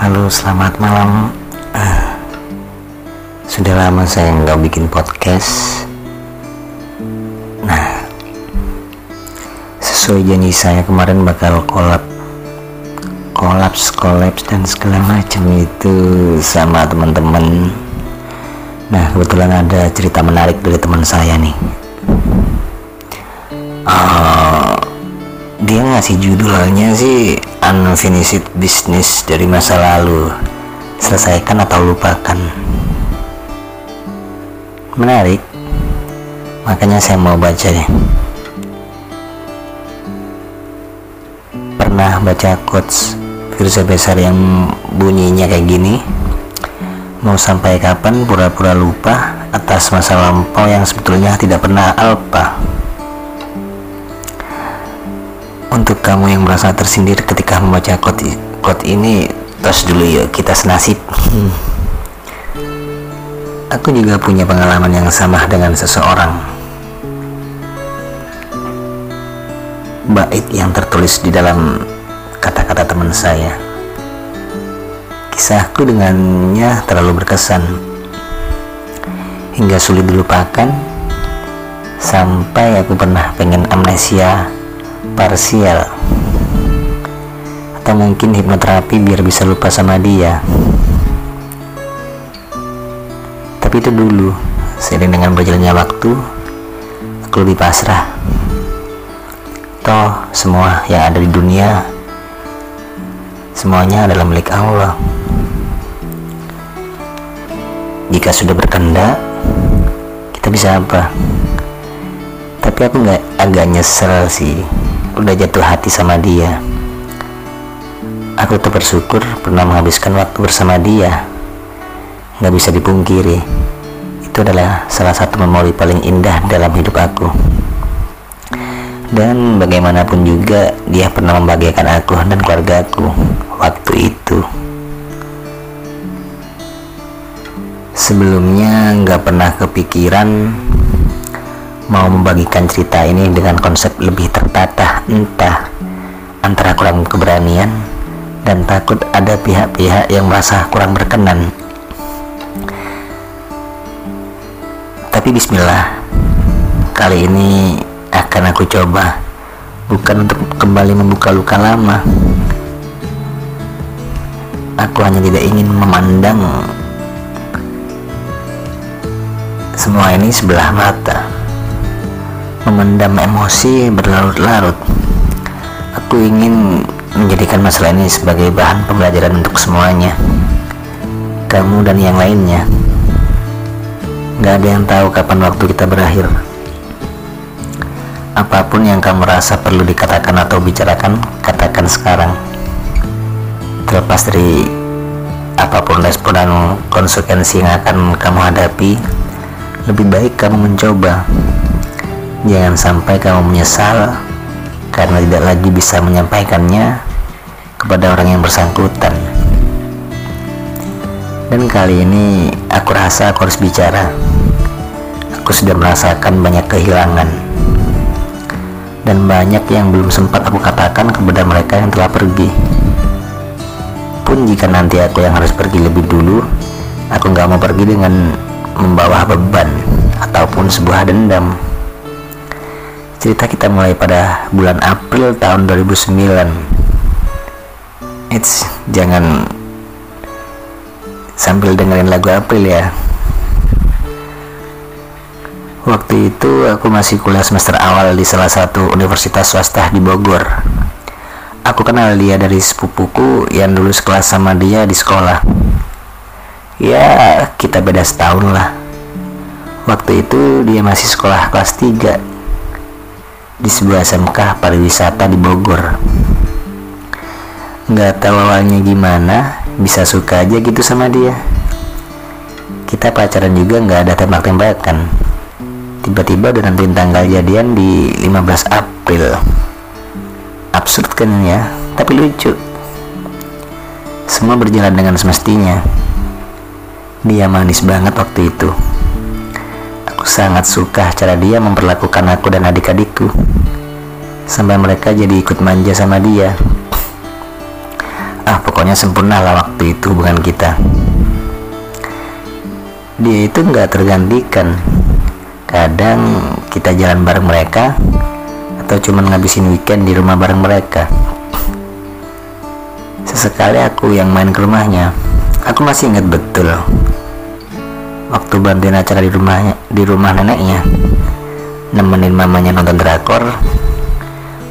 Halo, selamat malam. Ah, sudah lama saya nggak bikin podcast. Nah, sesuai janji saya kemarin bakal kolab, kolaps, kolaps dan segala macam itu sama teman-teman. Nah, kebetulan ada cerita menarik dari teman saya nih. Ah, dia ngasih judulnya sih unfinished business dari masa lalu. Selesaikan atau lupakan. Menarik. Makanya saya mau baca deh. Pernah baca quotes Firza Besar yang bunyinya kayak gini? Mau sampai kapan pura-pura lupa atas masa lampau yang sebetulnya tidak pernah alpa untuk kamu yang merasa tersindir ketika membaca quote, quote ini tos dulu yuk kita senasib. Hmm. aku juga punya pengalaman yang sama dengan seseorang. Bait yang tertulis di dalam kata-kata teman saya. Kisahku dengannya terlalu berkesan. Hingga sulit dilupakan. Sampai aku pernah pengen amnesia parsial. Atau mungkin hipnoterapi biar bisa lupa sama dia. Tapi itu dulu. Seiring dengan berjalannya waktu aku lebih pasrah. Toh semua yang ada di dunia semuanya adalah milik Allah. Jika sudah berkehendak kita bisa apa? Tapi aku nggak agak nyesel sih udah jatuh hati sama dia. Aku tuh bersyukur pernah menghabiskan waktu bersama dia. Nggak bisa dipungkiri itu adalah salah satu memori paling indah dalam hidup aku. Dan bagaimanapun juga dia pernah membahagiakan aku dan keluarga aku waktu itu. Sebelumnya nggak pernah kepikiran mau membagikan cerita ini dengan konsep lebih tertata entah antara kurang keberanian dan takut ada pihak-pihak yang merasa kurang berkenan. Tapi bismillah kali ini akan aku coba bukan untuk kembali membuka luka lama. Aku hanya tidak ingin memandang semua ini sebelah mata memendam emosi berlarut-larut. Aku ingin menjadikan masalah ini sebagai bahan pembelajaran untuk semuanya. Kamu dan yang lainnya. Gak ada yang tahu kapan waktu kita berakhir. Apa pun yang kamu rasa perlu dikatakan atau bicarakan, katakan sekarang. Terlepas dari apa pun respon dan konsekuensi yang akan kamu hadapi, lebih baik kamu mencoba Jangan sampai kamu menyesal karena tidak lagi bisa menyampaikannya kepada orang yang bersangkutan. Dan kali ini aku rasa aku harus bicara. Aku sudah merasakan banyak kehilangan. Dan banyak yang belum sempat aku katakan kepada mereka yang telah pergi. Pun jika nanti aku yang harus pergi lebih dulu, aku nggak mau pergi dengan membawa beban ataupun sebuah dendam. Cerita kita mulai pada bulan April tahun 2009. It's jangan sambil dengerin lagu April ya. Waktu itu aku masih kuliah semester awal di salah satu universitas swasta di Bogor. Aku kenal dia dari sepupuku yang dulu sekelas sama dia di sekolah. Ya, kita beda setahun lah. Waktu itu dia masih sekolah kelas 3 di sebuah SMK pariwisata di Bogor. Nggak tahu awalnya gimana bisa suka aja gitu sama dia. Kita pacaran juga nggak ada tembak-tembakan. Tiba-tiba udah nentuin tanggal jadian di 15 April. Absurd kan ya tapi lucu. Semua berjalan dengan semestinya. Dia manis banget waktu itu Aku sangat suka cara dia memperlakukan aku dan adik-adikku. Sampai mereka jadi ikut manja sama dia. Ah, pokoknya sempurna lah waktu itu hubungan kita dia itu nggak tergantikan kadang kita jalan bareng mereka atau cuman ngabisin weekend di rumah bareng mereka sesekali aku yang main ke rumahnya aku masih ingat betul waktu bantuin acara di rumahnya di rumah neneknya. Nemenin mamanya nonton drakor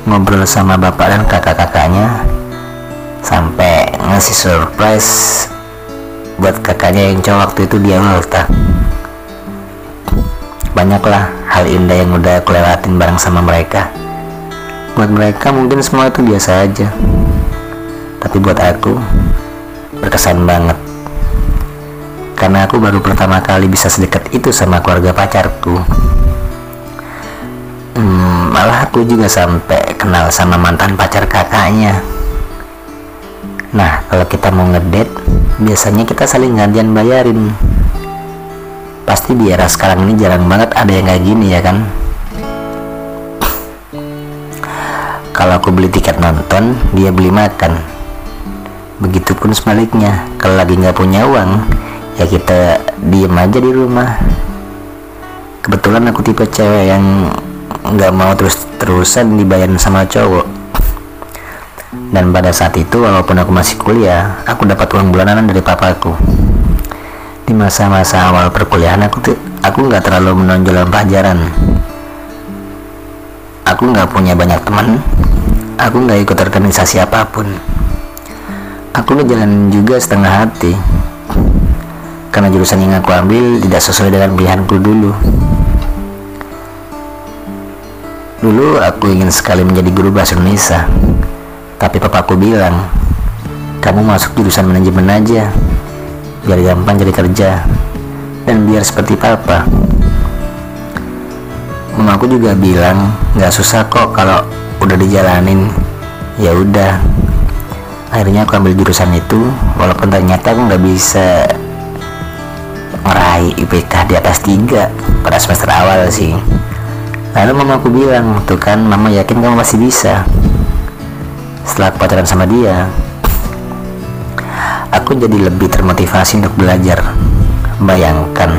ngobrol sama bapak dan kakak-kakaknya sampai ngasih surprise buat kakaknya yang cowok waktu itu dia ulta banyaklah hal indah yang udah aku lewatin bareng sama mereka. Buat mereka mungkin semua itu biasa aja. Tapi buat aku berkesan banget karena aku baru pertama kali bisa sedekat itu sama keluarga pacarku. Hmm, malah aku juga sampai kenal sama mantan pacar kakaknya. Nah kalau kita mau ngedate biasanya kita saling gantian bayarin. Pasti di era sekarang ini jarang banget ada yang kayak gini ya kan? Kalau aku beli tiket nonton dia beli makan. Begitupun sebaliknya kalau lagi nggak punya uang ya kita diem aja di rumah. Kebetulan aku tipe cewek yang nggak mau terus terusan dibayarin sama cowok. Dan pada saat itu walaupun aku masih kuliah aku dapat uang bulanan dari papaku. Di masa-masa awal perkuliahan aku tuh aku nggak terlalu menonjol dalam pelajaran. Aku nggak punya banyak teman. Aku nggak ikut organisasi apa pun. Aku ngejalanin juga setengah hati karena jurusan yang aku ambil tidak sesuai dengan pilihanku dulu. Dulu aku ingin sekali menjadi guru bahasa Indonesia. Tapi papaku bilang kamu masuk jurusan manajemen aja biar gampang jadi kerja dan biar seperti papa. Mamaku juga bilang nggak susah kok kalau udah dijalanin. Ya udah akhirnya aku ambil jurusan itu walaupun ternyata aku nggak bisa meraih IPK di atas tiga pada semester awal sih. Lalu mama aku bilang tuh kan mama yakin kamu masih bisa. Setelah pacaran sama dia aku jadi lebih termotivasi untuk belajar. Bayangkan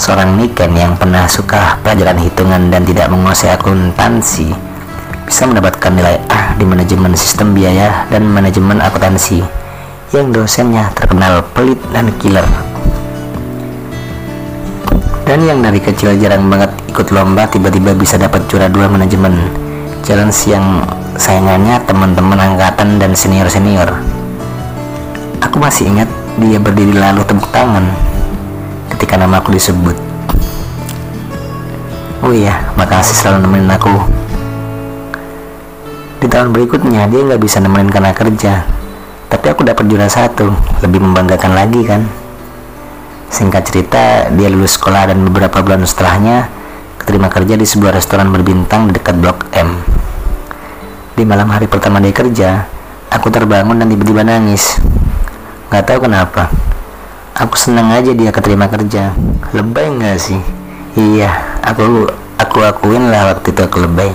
seorang Niken yang pernah suka pelajaran hitungan dan tidak menguasai akuntansi bisa mendapatkan nilai A di manajemen sistem biaya dan manajemen akuntansi yang dosennya terkenal pelit dan killer dan yang dari kecil jarang banget ikut lomba tiba-tiba bisa dapat juara dua manajemen. Jalan siang sayangannya teman-teman angkatan dan senior-senior. Aku masih ingat dia berdiri lalu tepuk tangan ketika nama aku disebut. Oh iya makasih selalu nemenin aku. Di tahun berikutnya dia nggak bisa nemenin karena kerja. Tapi aku dapat juara satu lebih membanggakan lagi kan singkat cerita dia lulus sekolah dan beberapa bulan setelahnya keterima kerja di sebuah restoran berbintang dekat blok M. Di malam hari pertama dia kerja aku terbangun dan tiba-tiba nangis. Nggak tahu kenapa. Aku senang aja dia keterima kerja. Lebay nggak sih? Iya aku aku akuin lah waktu itu aku lebay.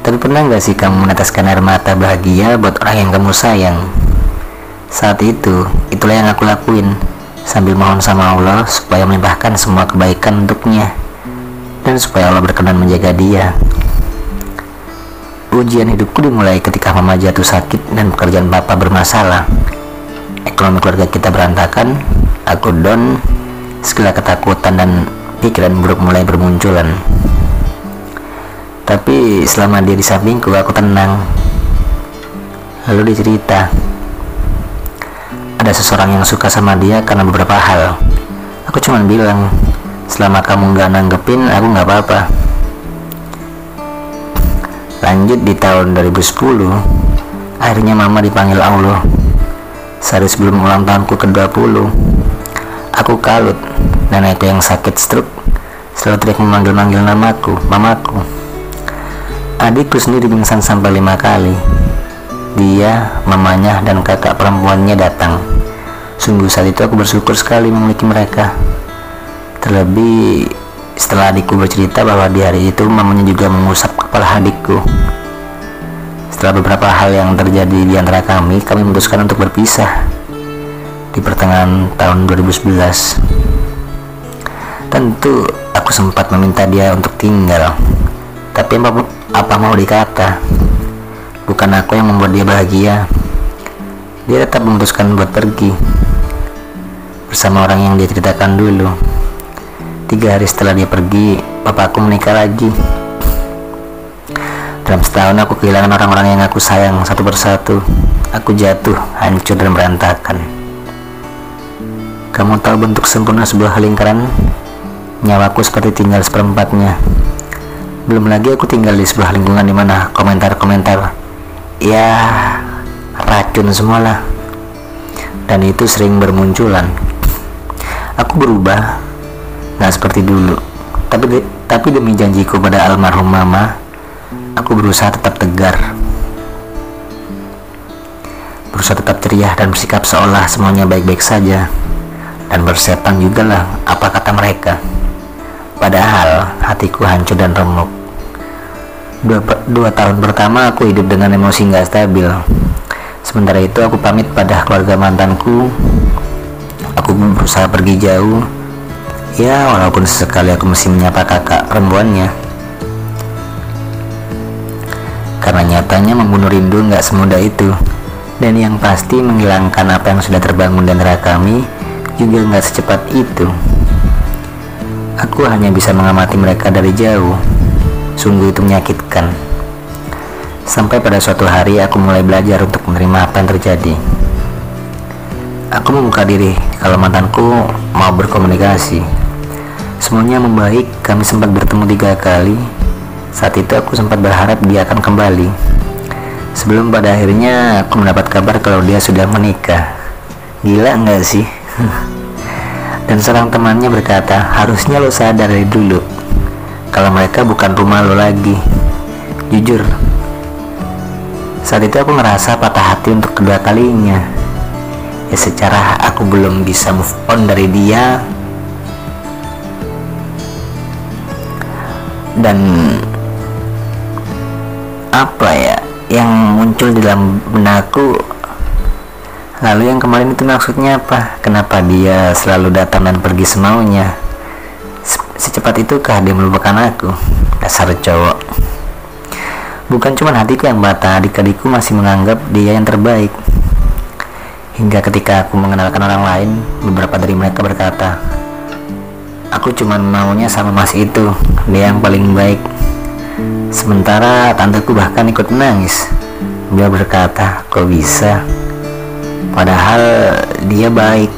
Tapi pernah nggak sih kamu meneteskan air mata bahagia buat orang yang kamu sayang? Saat itu, itulah yang aku lakuin sambil mohon sama Allah supaya melimpahkan semua kebaikan untuknya dan supaya Allah berkenan menjaga dia. Ujian hidupku dimulai ketika mama jatuh sakit dan pekerjaan papa bermasalah. Ekonomi keluarga kita berantakan, aku down, segala ketakutan dan pikiran buruk mulai bermunculan tapi selama dia di sampingku aku tenang lalu dia cerita ada seseorang yang suka sama dia karena beberapa hal. Aku cuma bilang selama kamu nggak nanggepin aku nggak apa-apa. Lanjut di tahun 2010 akhirnya mama dipanggil Allah. Sehari sebelum ulang tahunku ke-20 aku kalut. Dan aku yang sakit stroke selalu teriak memanggil-manggil namaku mamaku. Adikku sendiri pingsan sampai lima kali. Dia, mamanya, dan kakak perempuannya datang. Sungguh saat itu aku bersyukur sekali memiliki mereka. Terlebih setelah adikku bercerita bahwa di hari itu mamanya juga mengusap kepala adikku. Setelah beberapa hal yang terjadi di antara kami, kami memutuskan untuk berpisah di pertengahan tahun 2011. Tentu aku sempat meminta dia untuk tinggal, tapi apa, apa mau dikata, bukan aku yang membuat dia bahagia. Dia tetap memutuskan buat pergi bersama orang yang dia ceritakan dulu. Tiga hari setelah dia pergi, bapakku menikah lagi. Dalam setahun aku kehilangan orang-orang yang aku sayang satu persatu. Aku jatuh, hancur dan berantakan. Kamu tahu bentuk sempurna sebuah lingkaran? Nyawaku seperti tinggal seperempatnya. Belum lagi aku tinggal di sebuah lingkungan di mana komentar-komentar ya racun semualah. Dan itu sering bermunculan. Aku berubah, nggak seperti dulu. Tapi tapi demi janjiku pada almarhum mama, Aku berusaha tetap tegar, berusaha tetap ceria dan bersikap seolah semuanya baik-baik saja, dan bersetan juga lah apa kata mereka. Padahal hatiku hancur dan remuk. Dua, dua tahun pertama aku hidup dengan emosi nggak stabil. Sementara itu aku pamit pada keluarga mantanku. Aku berusaha pergi jauh. Ya walaupun sesekali aku mesti menyapa kakak perempuannya karena nyatanya membunuh rindu nggak semudah itu. Dan yang pasti menghilangkan apa yang sudah terbangun dan antara kami juga nggak secepat itu. Aku hanya bisa mengamati mereka dari jauh. Sungguh itu menyakitkan. Sampai pada suatu hari aku mulai belajar untuk menerima apa yang terjadi. Aku membuka diri kalau mantanku mau berkomunikasi. Semuanya membaik, kami sempat bertemu tiga kali, saat itu aku sempat berharap dia akan kembali. Sebelum pada akhirnya aku mendapat kabar kalau dia sudah menikah. Gila nggak sih? Dan seorang temannya berkata, harusnya lo sadar dari dulu kalau mereka bukan rumah lo lagi. Jujur, saat itu aku ngerasa patah hati untuk kedua kalinya. Ya secara aku belum bisa move on dari dia. Dan apa ya yang muncul di dalam benakku lalu yang kemarin itu maksudnya apa? Kenapa dia selalu datang dan pergi semaunya secepat itu kah dia melupakan aku dasar cowok bukan cuma hatiku yang bata adik-adikku masih menganggap dia yang terbaik hingga ketika aku mengenalkan orang lain beberapa dari mereka berkata aku cuma maunya sama mas itu dia yang paling baik Sementara tanteku bahkan ikut menangis. Dia berkata, kok bisa? Padahal dia baik.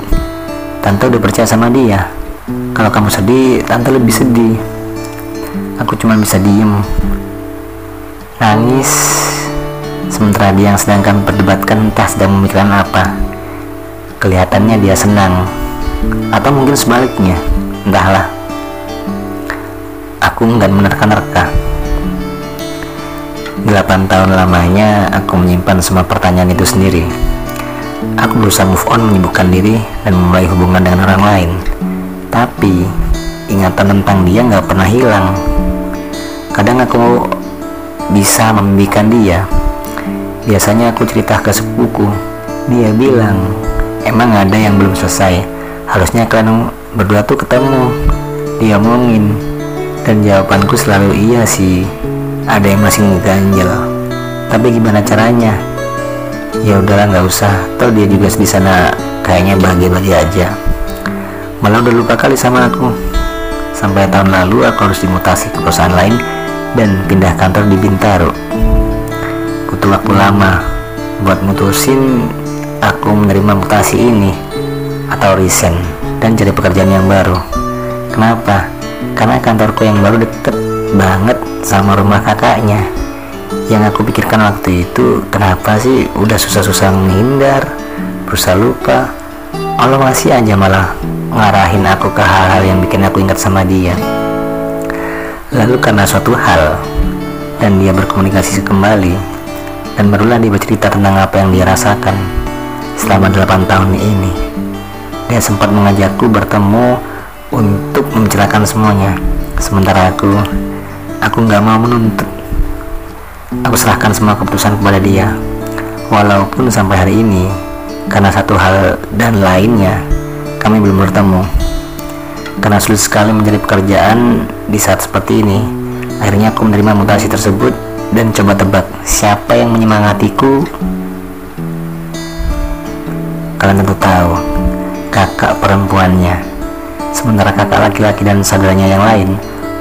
Tante udah percaya sama dia. Kalau kamu sedih, tante lebih sedih. Aku cuma bisa diem. Nangis. Sementara dia yang sedangkan perdebatkan entah sedang memikirkan apa. Kelihatannya dia senang. Atau mungkin sebaliknya. Entahlah. Aku enggak menerka-nerka. 8 tahun lamanya aku menyimpan semua pertanyaan itu sendiri. Aku berusaha move on menyibukkan diri dan memulai hubungan dengan orang lain. Tapi ingatan tentang dia nggak pernah hilang. Kadang aku bisa memimpikan dia. Biasanya aku cerita ke sepupu. Dia bilang, emang ada yang belum selesai. Harusnya kalian berdua tuh ketemu. Dia ngomongin. Dan jawabanku selalu iya sih ada yang masih ngeganjel tapi gimana caranya ya udahlah nggak usah toh dia juga di sana kayaknya bahagia-bahagia aja malah udah lupa kali sama aku. Sampai tahun lalu aku harus dimutasi ke perusahaan lain dan pindah kantor di Bintaro. Butuh waktu lama buat mutusin aku menerima mutasi ini atau resign dan cari pekerjaan yang baru. Kenapa? karena kantorku yang baru deket banget sama rumah kakaknya. Yang aku pikirkan waktu itu kenapa sih udah susah-susah menghindar berusaha lupa Allah masih aja malah ngarahin aku ke hal-hal yang bikin aku ingat sama dia lalu karena suatu hal dan dia berkomunikasi kembali dan barulah dia bercerita tentang apa yang dia rasakan selama 8 tahun ini dia sempat mengajakku bertemu untuk membicarakan semuanya sementara aku Aku nggak mau menuntut. aku serahkan semua keputusan kepada dia. Walaupun sampai hari ini, karena satu hal dan lainnya, kami belum bertemu. Karena sulit sekali mencari pekerjaan di saat seperti ini, akhirnya aku menerima mutasi tersebut dan coba tebak siapa yang menyemangatiku. Kalian tentu tahu, kakak perempuannya. Sementara kakak laki-laki dan saudaranya yang lain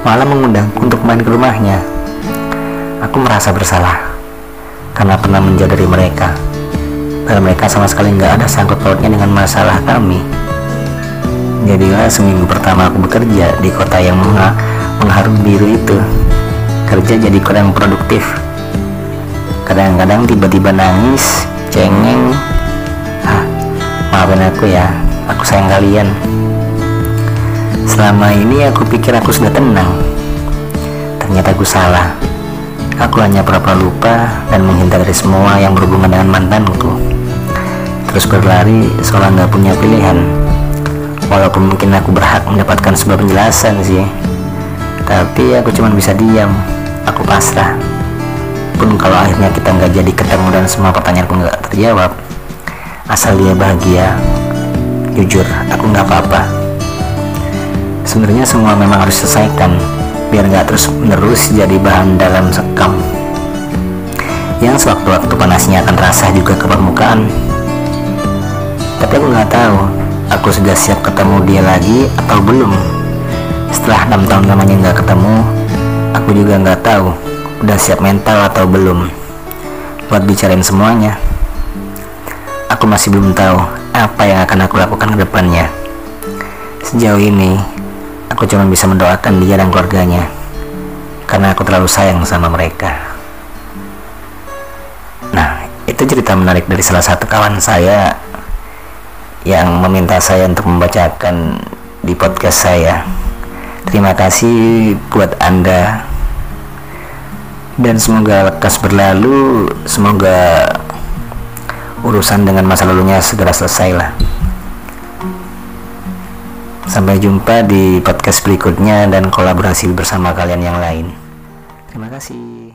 malah mengundangku untuk main ke rumahnya. Aku merasa bersalah karena pernah menjauh dari mereka dan mereka sama sekali nggak ada sangkut pautnya dengan masalah kami. Jadilah seminggu pertama aku bekerja di kota yang mengharum biru itu. Kerja jadi kurang produktif. Kadang-kadang tiba-tiba nangis cengeng. Ah maafin aku ya aku sayang kalian. Selama ini aku pikir aku sudah tenang. Ternyata aku salah Aku hanya pura-pura lupa dan menghindar dari semua yang berhubungan dengan mantanku. Terus berlari seolah nggak punya pilihan. Walaupun mungkin aku berhak mendapatkan sebuah penjelasan sih. Tapi aku cuma bisa diam. Aku pasrah. Pun kalau akhirnya kita nggak jadi ketemu dan semua pertanyaanku nggak terjawab. Asal dia bahagia. Jujur, aku nggak apa-apa. Sebenarnya semua memang harus selesaikan biar nggak terus menerus jadi bahan dalam sekam. Yang sewaktu-waktu panasnya akan terasa juga ke permukaan. Tapi aku nggak tahu aku sudah siap ketemu dia lagi atau belum. Setelah enam tahun lamanya nggak ketemu aku juga nggak tahu udah siap mental atau belum. Buat bicarain semuanya aku masih belum tahu apa yang akan aku lakukan ke depannya. Sejauh ini Aku cuma bisa mendoakan dia dan keluarganya karena aku terlalu sayang sama mereka. Nah, itu cerita menarik dari salah satu kawan saya yang meminta saya untuk membacakan di podcast saya. Terima kasih buat Anda dan semoga lekas berlalu, semoga urusan dengan masa lalunya segera selesai lah. Sampai jumpa di podcast berikutnya dan kolaborasi bersama kalian yang lain. Terima kasih.